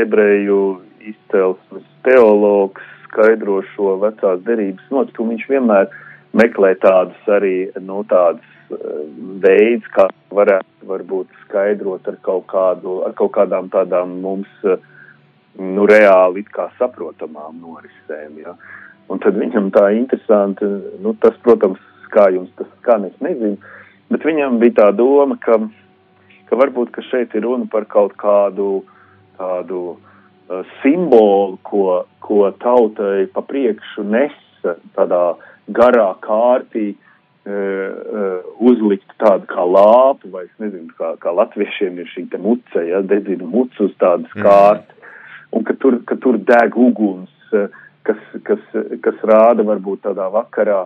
ebreju izcelsmes teologs skaidro šo vecās derības notikumu. Viņš vienmēr meklē tādus arī nu, tādus veids, kā varētu varbūt skaidrot ar kaut, kādu, ar kaut kādām tādām mums nu, reāli it kā saprotamām norisēm. Ja? Un tad viņam tā interesanti, nu, tas, protams, kā jums tas skan, es nezinu, bet viņam bija tā doma, ka, ka varbūt, ka šeit ir runa par kaut kādu tādu uh, simbolu, ko, ko tautai pa priekšu nesa tādā garā kārtī, uh, uh, uzlikt tādu kā lāpu, vai es nezinu, kā, kā latviešiem ir šī te muce, ja, dedzina mucu uz tādas mm. kārtas, un ka tur, ka tur deg uguns, uh, kas, kas, kas rāda varbūt tādā vakarā,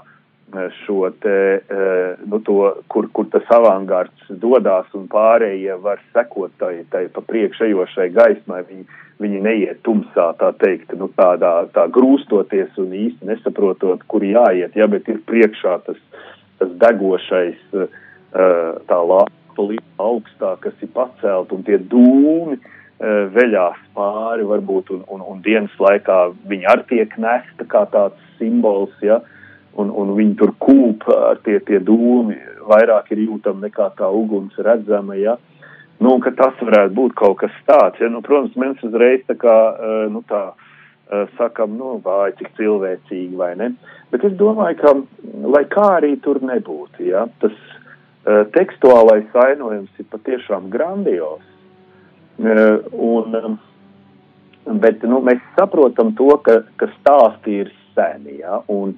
šo te, eh, nu, to, kur, kur tas avangards dodas un pārējie var sekot tai, tai pa priekšējošai gaismai. Viņi, viņi neiet tumsā, tā teikt, nu, tādā, tā grūstoties un īsti nesaprotot, kur jāiet, ja, bet ir priekšā tas, tas degošais, tā lāpa augstā, kas ir pacelt, un tie dūmi veļās pāri, varbūt, un, un, un dienas laikā viņi arī tiek nesta kā tāds simbols, ja, un, un viņi tur kūp tie, tie dūmi, vairāk ir jūtama nekā tā uguns redzama, ja. Nu, ka tas varētu būt kaut kas tāds, ja, nu, protams, mēs uzreiz tā kā, nu, tā, sakam, nu, vai cik cilvēcīgi vai ne, bet es domāju, ka, lai kā arī tur nebūtu, ja, tas uh, tekstuālais ainojums ir patiešām grandios, uh, un, bet, nu, mēs saprotam to, ka, ka stāsti ir seni, ja, un,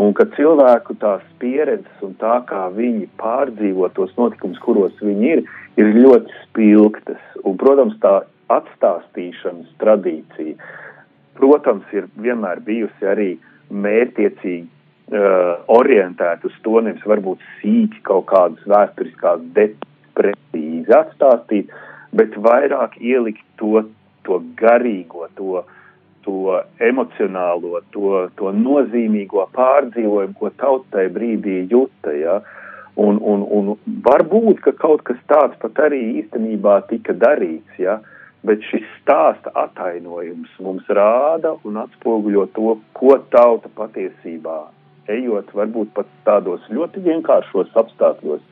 un ka cilvēku tās pieredzes un tā, kā viņi pārdzīvo tos notikumus, kuros viņi ir, ir ļoti spilgtas. Un, protams, tā atstāstīšanas tradīcija, protams, ir vienmēr bijusi arī mērķiecīgi uh, orientēta uz to, nevis varbūt sīki kaut kādas vēsturiskās detaļas precīzi atstāstīt, bet vairāk ielikt to, to garīgo, to, to emocionālo, to, to nozīmīgo pārdzīvojumu, ko tautai brīdī juta. Ja? Un, un, un varbūt, ka kaut kas tāds pat arī īstenībā tika darīts, ja? bet šis stāsta atainojums mums rāda un atspoguļo to, ko tauta patiesībā, ejot varbūt pat tādos ļoti vienkāršos apstākļos,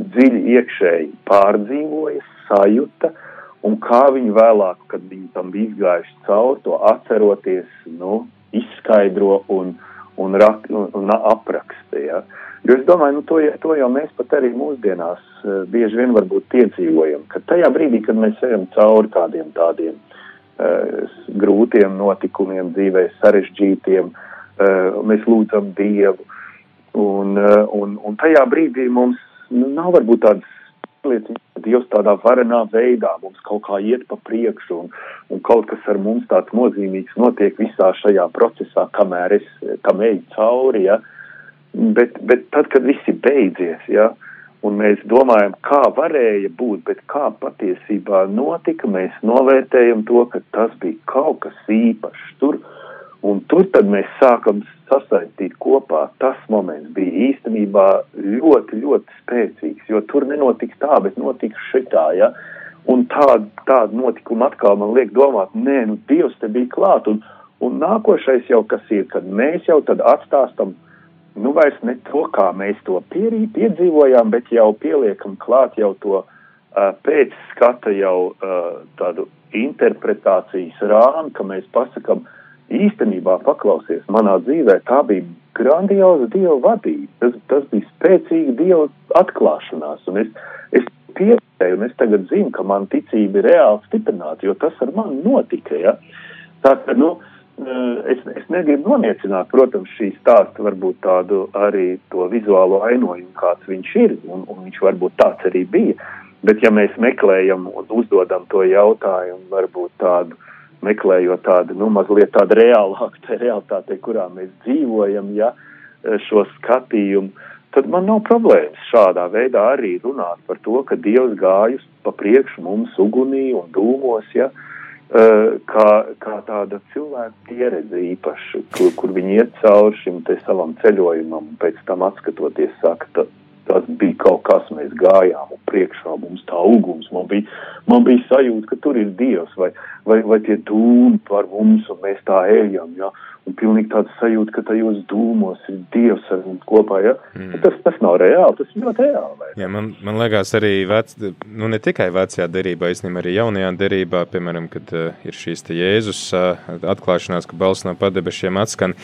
dziļi iekšēji pārdzīvoja, sajuta, uh, un kā viņi vēlāk, kad viņi tam bija izgājuši cauri, to atceroties, nu, izskaidro un, un, rak, un, un apraksta. Ja? Jo es domāju, nu, to, to jau mēs pat arī mūsdienās uh, bieži vien varbūt piedzīvojam, ka tajā brīdī, kad mēs ejam cauri kādiem tādiem uh, grūtiem notikumiem dzīvē, sarežģītiem, uh, mēs lūdzam Dievu, un, uh, un, un tajā brīdī mums nu, nav varbūt tādas liecina, ka Dievs tādā varenā veidā mums kaut kā iet pa priekšu un, un kaut kas ar mums tāds nozīmīgs notiek visā šajā procesā, kamēr es tam eju cauri, ja. Bet, bet tad, kad viss ir beidzies, ja, un mēs domājam, kā varēja būt, bet kā patiesībā notika, mēs novērtējam to, ka tas bija kaut kas īpašs. Tur, un tur tad mēs sākam sasaistīt kopā, tas moments bija īstenībā ļoti, ļoti spēcīgs, jo tur nenotika tā, bet notika šitā, ja, un tāda, tāda notikuma atkal man liek domāt, nē, nu Dievs te bija klāt, un, un nākošais jau kas ir, kad mēs jau tad atstāstam, nu vairs ne to, kā mēs to pierī, piedzīvojām, bet jau pieliekam klāt jau to uh, pēc skata jau uh, tādu interpretācijas rāmu, ka mēs pasakam, uh, īstenībā paklausies manā dzīvē, tā bija grandioza Dieva vadība. Tas, tas bija spēcīga Dieva atklāšanās. Un es, es pieredzēju, un es tagad zinu, ka man ticība ir reāli stiprināta, jo tas ar mani notika. Ja? Tā nu, eh, es, es negribu noniecināt, protams, šī stāsta varbūt tādu arī to vizuālo ainojumu, kāds viņš ir, un, un viņš varbūt tāds arī bija. Bet ja mēs meklējam un uzdodam to jautājumu, varbūt tādu meklējot tādu, nu, mazliet tādu reālāku tā realitāti, kurā mēs dzīvojam, ja, šo skatījumu, tad man nav problēmas šādā veidā arī runāt par to, ka Dievs gājus pa priekšu mums ugunī un dūmos, ja, kā, kā tāda cilvēka pieredze īpaša, kur, kur viņi iet cauri šim te savam ceļojumam un pēc tam atskatoties saka, tas bija kaut kas, mēs gājām un priekšā mums tā uguns, man bija, man bija sajūta, ka tur ir Dievs vai, vai, vai tie dūmi par mums un mēs tā ejam, ja, un pilnīgi tāds sajūta, ka tajos dūmos ir Dievs ar mums kopā, ja, mm. tas, tas nav reāli, tas ir ļoti reāli. Jā, man, man liekas arī, vec, nu ne tikai vecajā derībā, īstenībā arī jaunajā derībā, piemēram, kad uh, ir šīs te Jēzus uh, atklāšanās, ka balss no padebešiem atskan,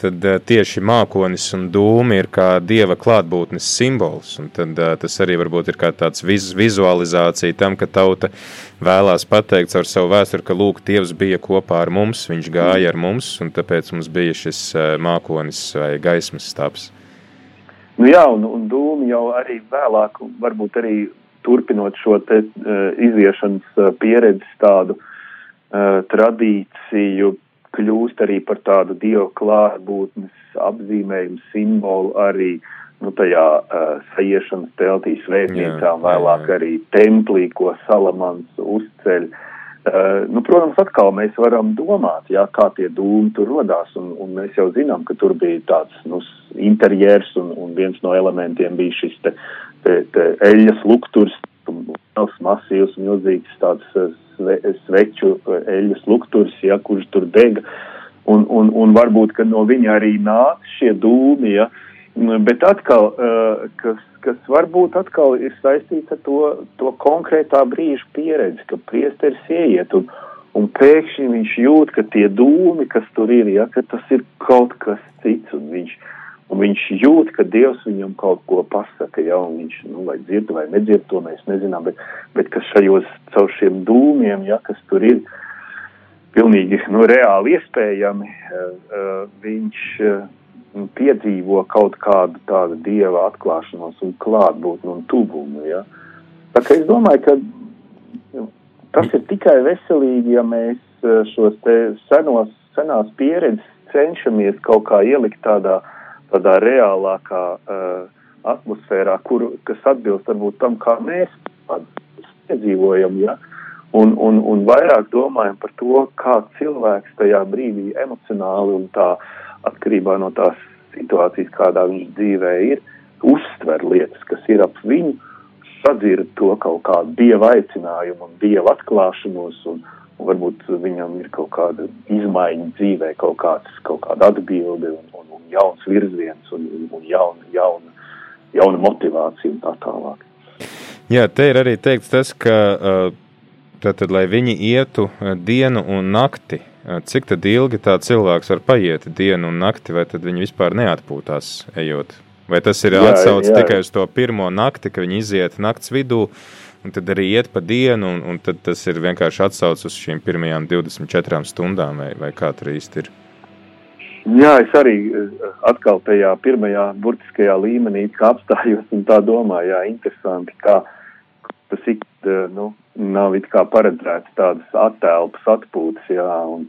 tad uh, tieši mākonis un dūmi ir kā Dieva klātbūtnes simbols, un tad uh, tas arī varbūt ir kā tāds viz, vizualizācija tam, ka tauta vēlās pateikt ar savu vēsturi, ka lūk, Dievs bija kopā ar mums, viņš gāja ar mums, un tāpēc mums bija šis eh, mākonis vai gaismas stāps. Nu jā, un, un dūmi jau arī vēlāk, varbūt arī turpinot šo te uh, iziešanas uh, pieredzes tādu uh, tradīciju, kļūst arī par tādu dievu klātbūtnes apzīmējumu simbolu arī uh, nu, tajā uh, saiešanas teltī svētnīcā un vēlāk jā, arī templī, ko Salamans uzceļ, Uh, nu, protams, atkal mēs varam domāt, jā, kā tie dūmi tur radās, un, un mēs jau zinām, ka tur bija tāds nu, interjers, un, un viens no elementiem bija šis te, te, te eļas lukturs, liels, masīvs, milzīgs tāds sve, sveču eļas lukturs, jā, kurš tur dega, un, un, un varbūt, ka no viņa arī nāca šie dūmi, jā, bet atkal, uh, kas kas varbūt atkal ir saistīts ar to, to konkrētā brīža pieredzi, ka priesteris ieiet un, un pēkšņi viņš jūt, ka tie dūmi, kas tur ir, ja, ka tas ir kaut kas cits, un viņš, un viņš jūt, ka Dievs viņam kaut ko pasaka, ja, un viņš, nu, vai dzird vai nedzird, to mēs nezinām, bet, bet ka šajos, caur šiem dūmiem, ja, kas tur ir, pilnīgi, nu, reāli iespējami, uh, uh, viņš, uh, piedzīvo kaut kādu tādu dieva atklāšanos un klātbūtni un tuvumu. Ja? Tā kā es domāju, ka tas ir tikai veselīgi, ja mēs eh, šos te senos, senās pieredzes cenšamies kaut kā ielikt tādā, tādā reālākā uh, atmosfērā, kur, kas atbilst varbūt tam, kā mēs piedzīvojam, ja? un, un, un vairāk domājam par to, kā cilvēks tajā brīdī emocionāli un tā uh, atkarībā no tās situācijas, kādā viņš dzīvē ir, uztver lietas, kas ir ap viņu, sadzird to kaut kādu dieva aicinājumu un dieva atklāšanos, un, un varbūt viņam ir kaut kāda izmaiņa dzīvē, kaut, kāds, kaut kāda atbilde un, un, un jauns virziens un, un jauna, jauna, jauna motivācija un tā tālāk. Jā, te ir arī teikts tas, ka tātad, lai viņi ietu dienu un nakti Cik tad ilgi tā cilvēks var paiet dienu un nakti, vai tad viņi vispār neatpūtās ejot? Vai tas ir atsaucis tikai uz to pirmo nakti, ka viņi iziet nakts vidū, un tad arī iet pa dienu, un, un tad tas ir vienkārši atsaucis uz šīm pirmajām 24 stundām, vai, vai kā tur īsti ir? Jā, es arī atkal tajā pirmajā burtiskajā līmenī apstājos un tā domāju, jā, interesanti, kā tas ik, nu, nav it kā paredzēts tādas attēlpas atpūtas, jā, un,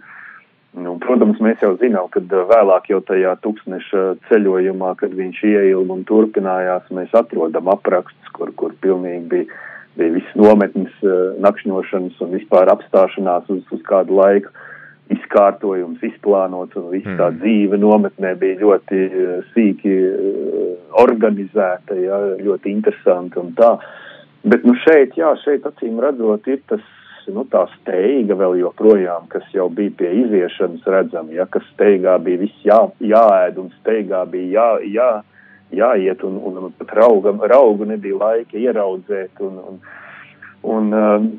nu, protams, mēs jau zinām, kad vēlāk jau tajā tūkstneša ceļojumā, kad viņš ieilga un turpinājās, mēs atrodam aprakstus, kur, kur pilnīgi bija, bija viss nometnes, uh, nakšņošanas un vispār apstāšanās uz, uz kādu laiku izkārtojums, izplānots un viss tā mm. dzīve nometnē bija ļoti uh, sīki organizēta, jā, ļoti interesanti un tā. Uh, Bet nu šeit, jā, šeit acīm redzot, ir tas, nu, tā steiga vēl joprojām, kas jau bija pie iziešanas redzama, ja, kas steigā bija viss jā, jāēd un steigā bija jā, jā, jāiet un, un, pat rauga, raugu nebija laika ieraudzēt un, un, un, um,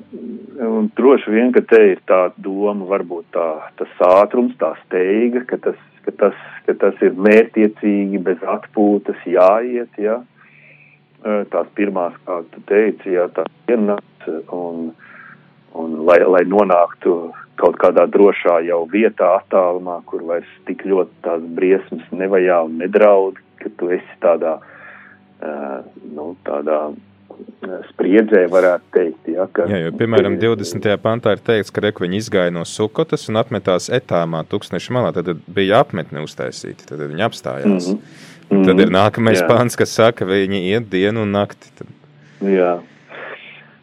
un droši vien, ka te ir tā doma, varbūt tā, tas ātrums, tā steiga, ka tas, ka tas, ka tas ir mērtiecīgi, bez atpūtas jāiet, jā. Ja tās pirmās, kā tu teici, jā, tā ienāc un, un lai, lai nonāktu kaut kādā drošā jau vietā attālumā, kur vairs tik ļoti tās briesmas nevajā un nedraud, ka tu esi tādā, uh, nu, tādā spriedzē, varētu teikt. Ja, ka, Jā, jo, piemēram, 20. pantā ir teikts, ka reku viņi izgāja no sukotas un atmetās etāmā tūkstneša malā, tad bija apmetne uztaisīta, tad viņi apstājās. Mm -hmm. Mm. Tad ir nākamais jā. pāns, kas saka, viņi iet dienu un nakti. Tad. Jā.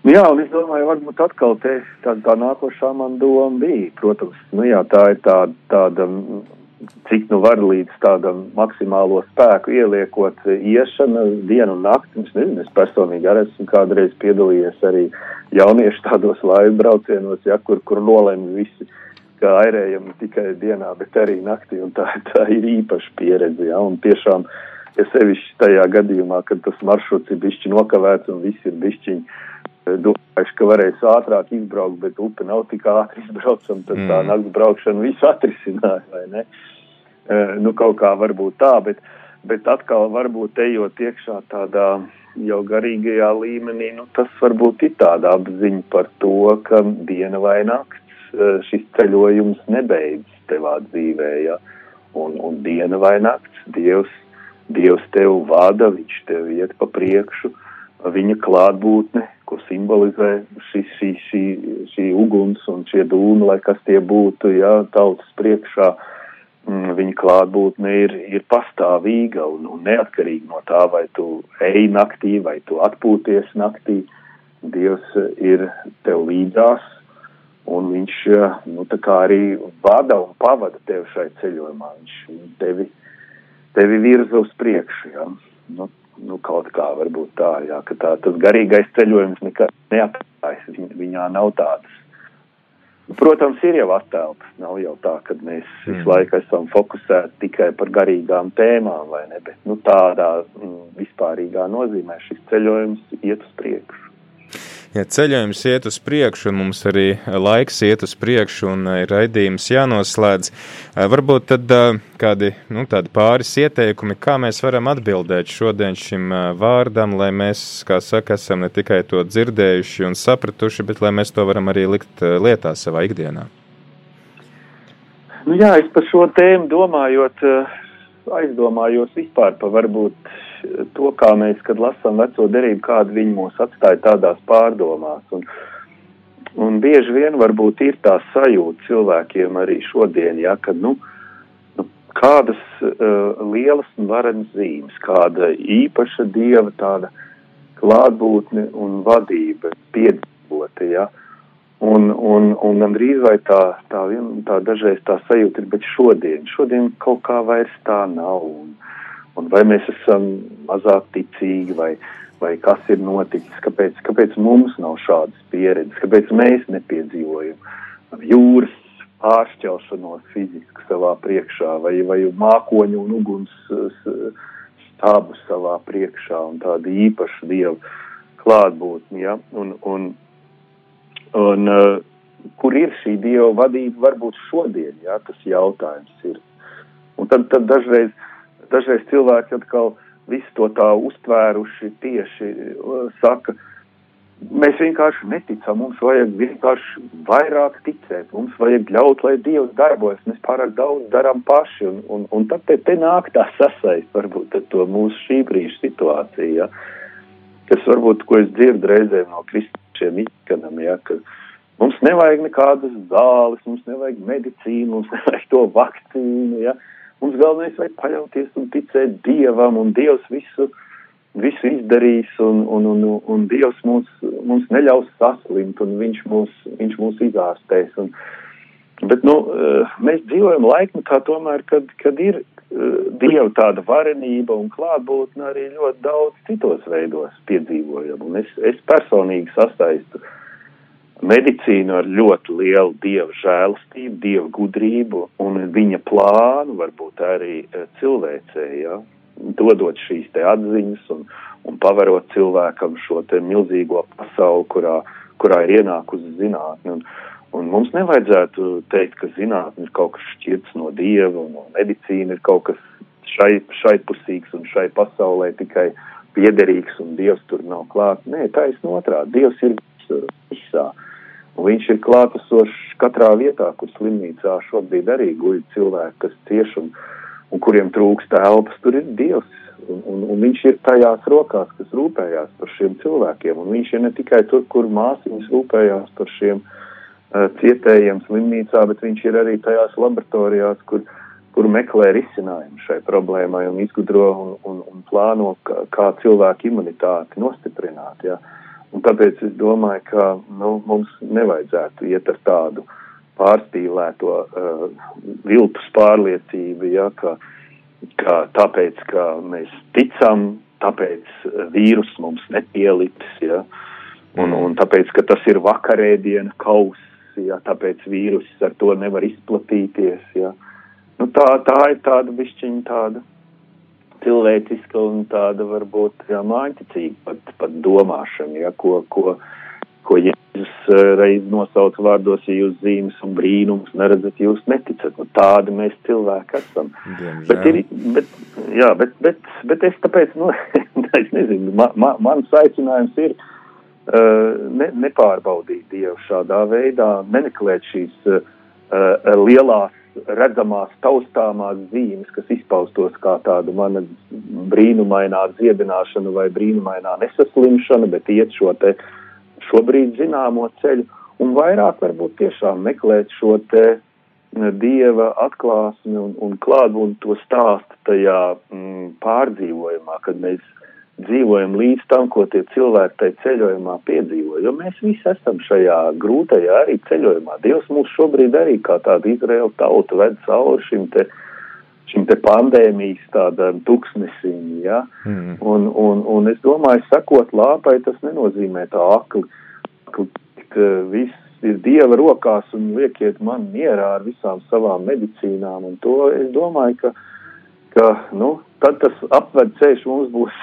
Nu jā, un es domāju, varbūt atkal te tā, tā nākošā man doma bija. Protams, nu jā, tā ir tāda, tāda cik nu var līdz tādam maksimālo spēku ieliekot iešana dienu un nakti. Es nezinu, es personīgi arī esmu kādreiz piedalījies arī jauniešu tādos laivu braucienos, ja, kur, kur nolēma visi kā airējam tikai dienā, bet arī naktī, un tā, tā ir īpaša pieredze, ja, un tiešām, ja sevišķi tajā gadījumā, kad tas maršruts ir bišķi nokavēts un viss ir bišķiņi eh, domājuši, ka varēs ātrāk izbraukt, bet upe nav tik ātri izbraucama, tad mm. tā nakts braukšana visu atrisināja, vai ne? E, nu, kaut kā varbūt tā, bet, bet atkal varbūt ejot iekšā tādā jau garīgajā līmenī, nu, tas varbūt ir tāda apziņa par to, ka diena vai nakts šis ceļojums nebeidzas tevā dzīvē, ja? un, un diena vai nakts, Dievs, Dievs tev vada, viņš tev iet pa priekšu, viņa klātbūtne, ko simbolizē šī, šī, šī, šī uguns un šie dūmi, lai kas tie būtu, ja, tautas priekšā, mm, viņa klātbūtne ir, ir pastāvīga un, un neatkarīga no tā, vai tu ej naktī, vai tu atpūties naktī. Dievs ir tev līdzās, un viņš nu, arī vada un pavada tevi šai ceļojumā. Viņš tevi, tevi virza uz priekšu. Ja? Nu, nu, kaut kā varbūt tā, jā, ka tā, tas garīgais ceļojums nekad neatājas. Viņ, viņā nav tādas. Protams, ir jau attēlts. Nav jau tā, ka mēs mm. visu laiku esam fokusēti tikai par garīgām tēmām, vai ne? Bet nu, tādā mm, vispārīgā nozīmē šis ceļojums iet uz priekšu ja ceļojums iet uz priekšu, un mums arī laiks iet uz priekšu, un ir raidījums jānoslēdz, varbūt tad kādi nu, pāris ieteikumi, kā mēs varam atbildēt šodien šim vārdam, lai mēs, kā saka, esam ne tikai to dzirdējuši un sapratuši, bet lai mēs to varam arī likt lietā savā ikdienā. Nu jā, es par šo tēmu domājot, aizdomājos vispār par varbūt to, kā mēs, kad lasām veco derību, kādu viņi mūs atstāja tādās pārdomās. Un, un bieži vien varbūt ir tā sajūta cilvēkiem arī šodien, ja, ka, nu, nu kādas uh, lielas un varenas zīmes, kāda īpaša dieva tāda klātbūtne un vadība piedzīvota, ja. Un, un, un gandrīz vai tā, tā, vien, tā dažreiz tā sajūta ir, bet šodien, šodien kaut kā vairs tā nav. Un, un vai mēs esam mazāk ticīgi, vai, vai kas ir noticis, kāpēc, kāpēc mums nav šādas pieredzes, kāpēc mēs nepiedzīvojam jūras pāršķelšanos fiziski savā priekšā, vai, vai mākoņu un uguns stābu savā priekšā un tādu īpašu dievu klātbūtni, ja, un, un, un uh, kur ir šī dieva vadība? Varbūt šodien, ja, tas jautājums ir. Un tad, tad dažreiz uh, dažreiz cilvēki atkal visu to tā uztvēruši tieši saka, mēs vienkārši neticam, mums vajag vienkārši vairāk ticēt, mums vajag ļaut, lai Dievs darbojas, mēs pārāk daudz darām paši, un, un, un tad te, te nāk tā sasaist varbūt to mūsu šī brīža situāciju, ja, kas varbūt, ko es dzirdu reizēm no kristiešiem izskanam, ja, ka mums nevajag nekādas zāles, mums nevajag medicīnu, mums nevajag to vakcīnu, ja, Mums galvenais vajag paļauties un ticēt Dievam, un Dievs visu, visu izdarīs, un, un, un, un Dievs mums, mums neļaus saslimt, un Viņš mūs, viņš mūs izārstēs. Un, bet, nu, eh, mēs dzīvojam laikmetā tomēr, kad, kad ir eh, Dieva tāda varenība un klātbūtne arī ļoti daudz citos veidos piedzīvojam. Un es, es personīgi sastaistu uh, medicīnu ar ļoti lielu dievu žēlastību, dievu gudrību un viņa plānu, varbūt arī eh, cilvēcē, ja, dodot šīs te atziņas un, un pavarot cilvēkam šo te milzīgo pasauli, kurā, kurā ir ienākusi zinātne. Un, un mums nevajadzētu teikt, ka zinātne ir kaut kas šķirts no dieva un, un medicīna ir kaut kas šai, šai pusīgs un šai pasaulē tikai piederīgs un dievs tur nav klāt. Nē, taisn otrā, dievs ir visā. Uh, viņš ir klātesošs katrā vietā, kur slimnīcā šobrīd arī guļ cilvēki, kas cieš un, un kuriem trūkst telpas. Tur ir Dievs, un, un, un viņš ir tajās rokās, kas rūpējās par šiem cilvēkiem. Un viņš ir ne tikai tur, kur māsīņas rūpējās par šiem uh, cietējiem slimnīcā, bet viņš ir arī tajās laboratorijās, kur, kur meklē risinājumu šai problēmai un izgudro un, un, un plāno, kā, kā cilvēku imunitāti nostiprināt. Ja. Uh, Un tāpēc es domāju, ka nu, mums nevajadzētu iet ar tādu pārspīlēto uh, viltus pārliecību, ja, ka, ka tāpēc, ka mēs ticam, tāpēc vīrus mums nepielips, ja, un, un tāpēc, ka tas ir vakarēdiena kauss, ja, tāpēc vīrus ar to nevar izplatīties, ja. Nu, tā, tā ir tāda višķiņa tāda cilvēciska un tāda varbūt jā, māņticīga pat, pat domāšana, ja, ko, ko, ko Jēzus eh, reiz nosauc vārdos, ja jūs zīmes un brīnums neredzat, jūs neticat. Nu, tādi mēs cilvēki esam. Diemžēl. Bet, ir, bet, jā, bet, bet, bet es tāpēc, nu, es nezinu, ma, ma, mans aicinājums ir uh, ne, nepārbaudīt Dievu šādā veidā, nemeklēt šīs uh, lielās redzamās, taustāmās zīmes, kas izpaustos kā tāda mana brīnumainā dziedināšana vai brīnumainā nesaslimšana, bet iet šo te šobrīd zināmo ceļu un vairāk varbūt tiešām meklēt šo te dieva atklāsmi un, un klātbūtni to stāstu tajā mm, pārdzīvojumā, kad mēs dzīvojam līdz tam, ko tie cilvēki tajā ceļojumā piedzīvo. Jo mēs visi esam šajā grūtajā arī ceļojumā. Dievs mūs šobrīd arī kā tādu Izraēlu tautu ved cauri šim te, šim te pandēmijas tādam tuksnesim, ja? Mm. Un, un, un es domāju, sakot lāpai, tas nenozīmē tā akli, akli viss ir Dieva rokās un liekiet man mierā ar visām savām medicīnām un to es domāju, ka ka, nu, tad tas apved ceļš mums būs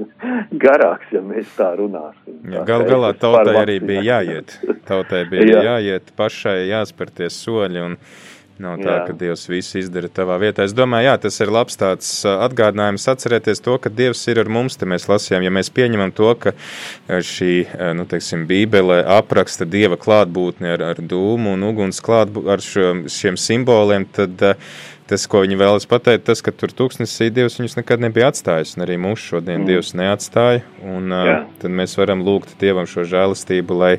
garāks, ja mēs tā runāsim. Jā, gal galā tautai arī bija jāiet. Tautai bija Jā. jāiet pašai, jāspērties soļi un nav tā, Jā. ka Dievs visu izdara tavā vietā. Es domāju, jā, tas ir labs tāds atgādinājums atcerēties to, ka Dievs ir ar mums, te mēs lasījām, ja mēs pieņemam to, ka šī, nu, teiksim, bībele apraksta Dieva klātbūtni ar, ar dūmu un uguns klātbūtni ar šo, šiem simboliem, tad uh, tas, ko viņi vēlas pateikt, tas, ka tur tūkstnesī Dievs viņus nekad nebija atstājis, un arī mūsu šodien mm. Dievs neatstāja, un Jā. tad mēs varam lūgt Dievam šo žēlistību, lai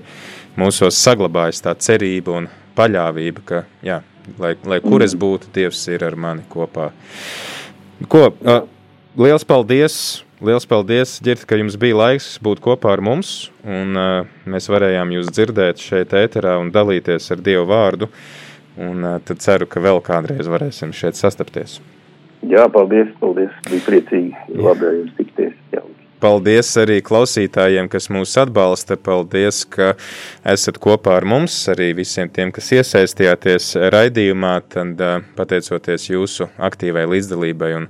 mūsos saglabājas tā cerība un paļāvība, ka, jā, lai, lai kur es mm. būtu, Dievs ir ar mani kopā. Ko, uh, liels paldies! Liels paldies, Girta, ka jums bija laiks būt kopā ar mums, un uh, mēs varējām jūs dzirdēt šeit ēterā un dalīties ar Dievu vārdu. Uh, Un uh, tad ceru, ka vēl kādreiz varēsim šeit sastapties. Jā, paldies, paldies. Bija priecīgi. Labi, jums tikties. Jā. Paldies arī klausītājiem, kas mūs atbalsta. Paldies, ka esat kopā ar mums, arī visiem tiem, kas iesaistījāties raidījumā. Tad, pateicoties jūsu aktīvai līdzdalībai un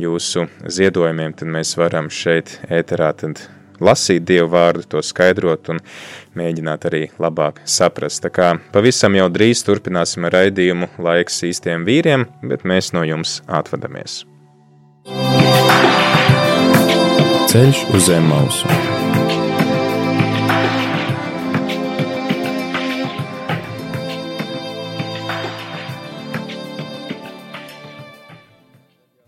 jūsu ziedojumiem, tad mēs varam šeit ēterā lasīt Dievu vārdu, to skaidrot un mēģināt arī labāk saprast. Tā kā pavisam jau drīz turpināsim raidījumu laiks īstiem vīriem, bet mēs no jums atvadamies. Ceļš uz zem mausu.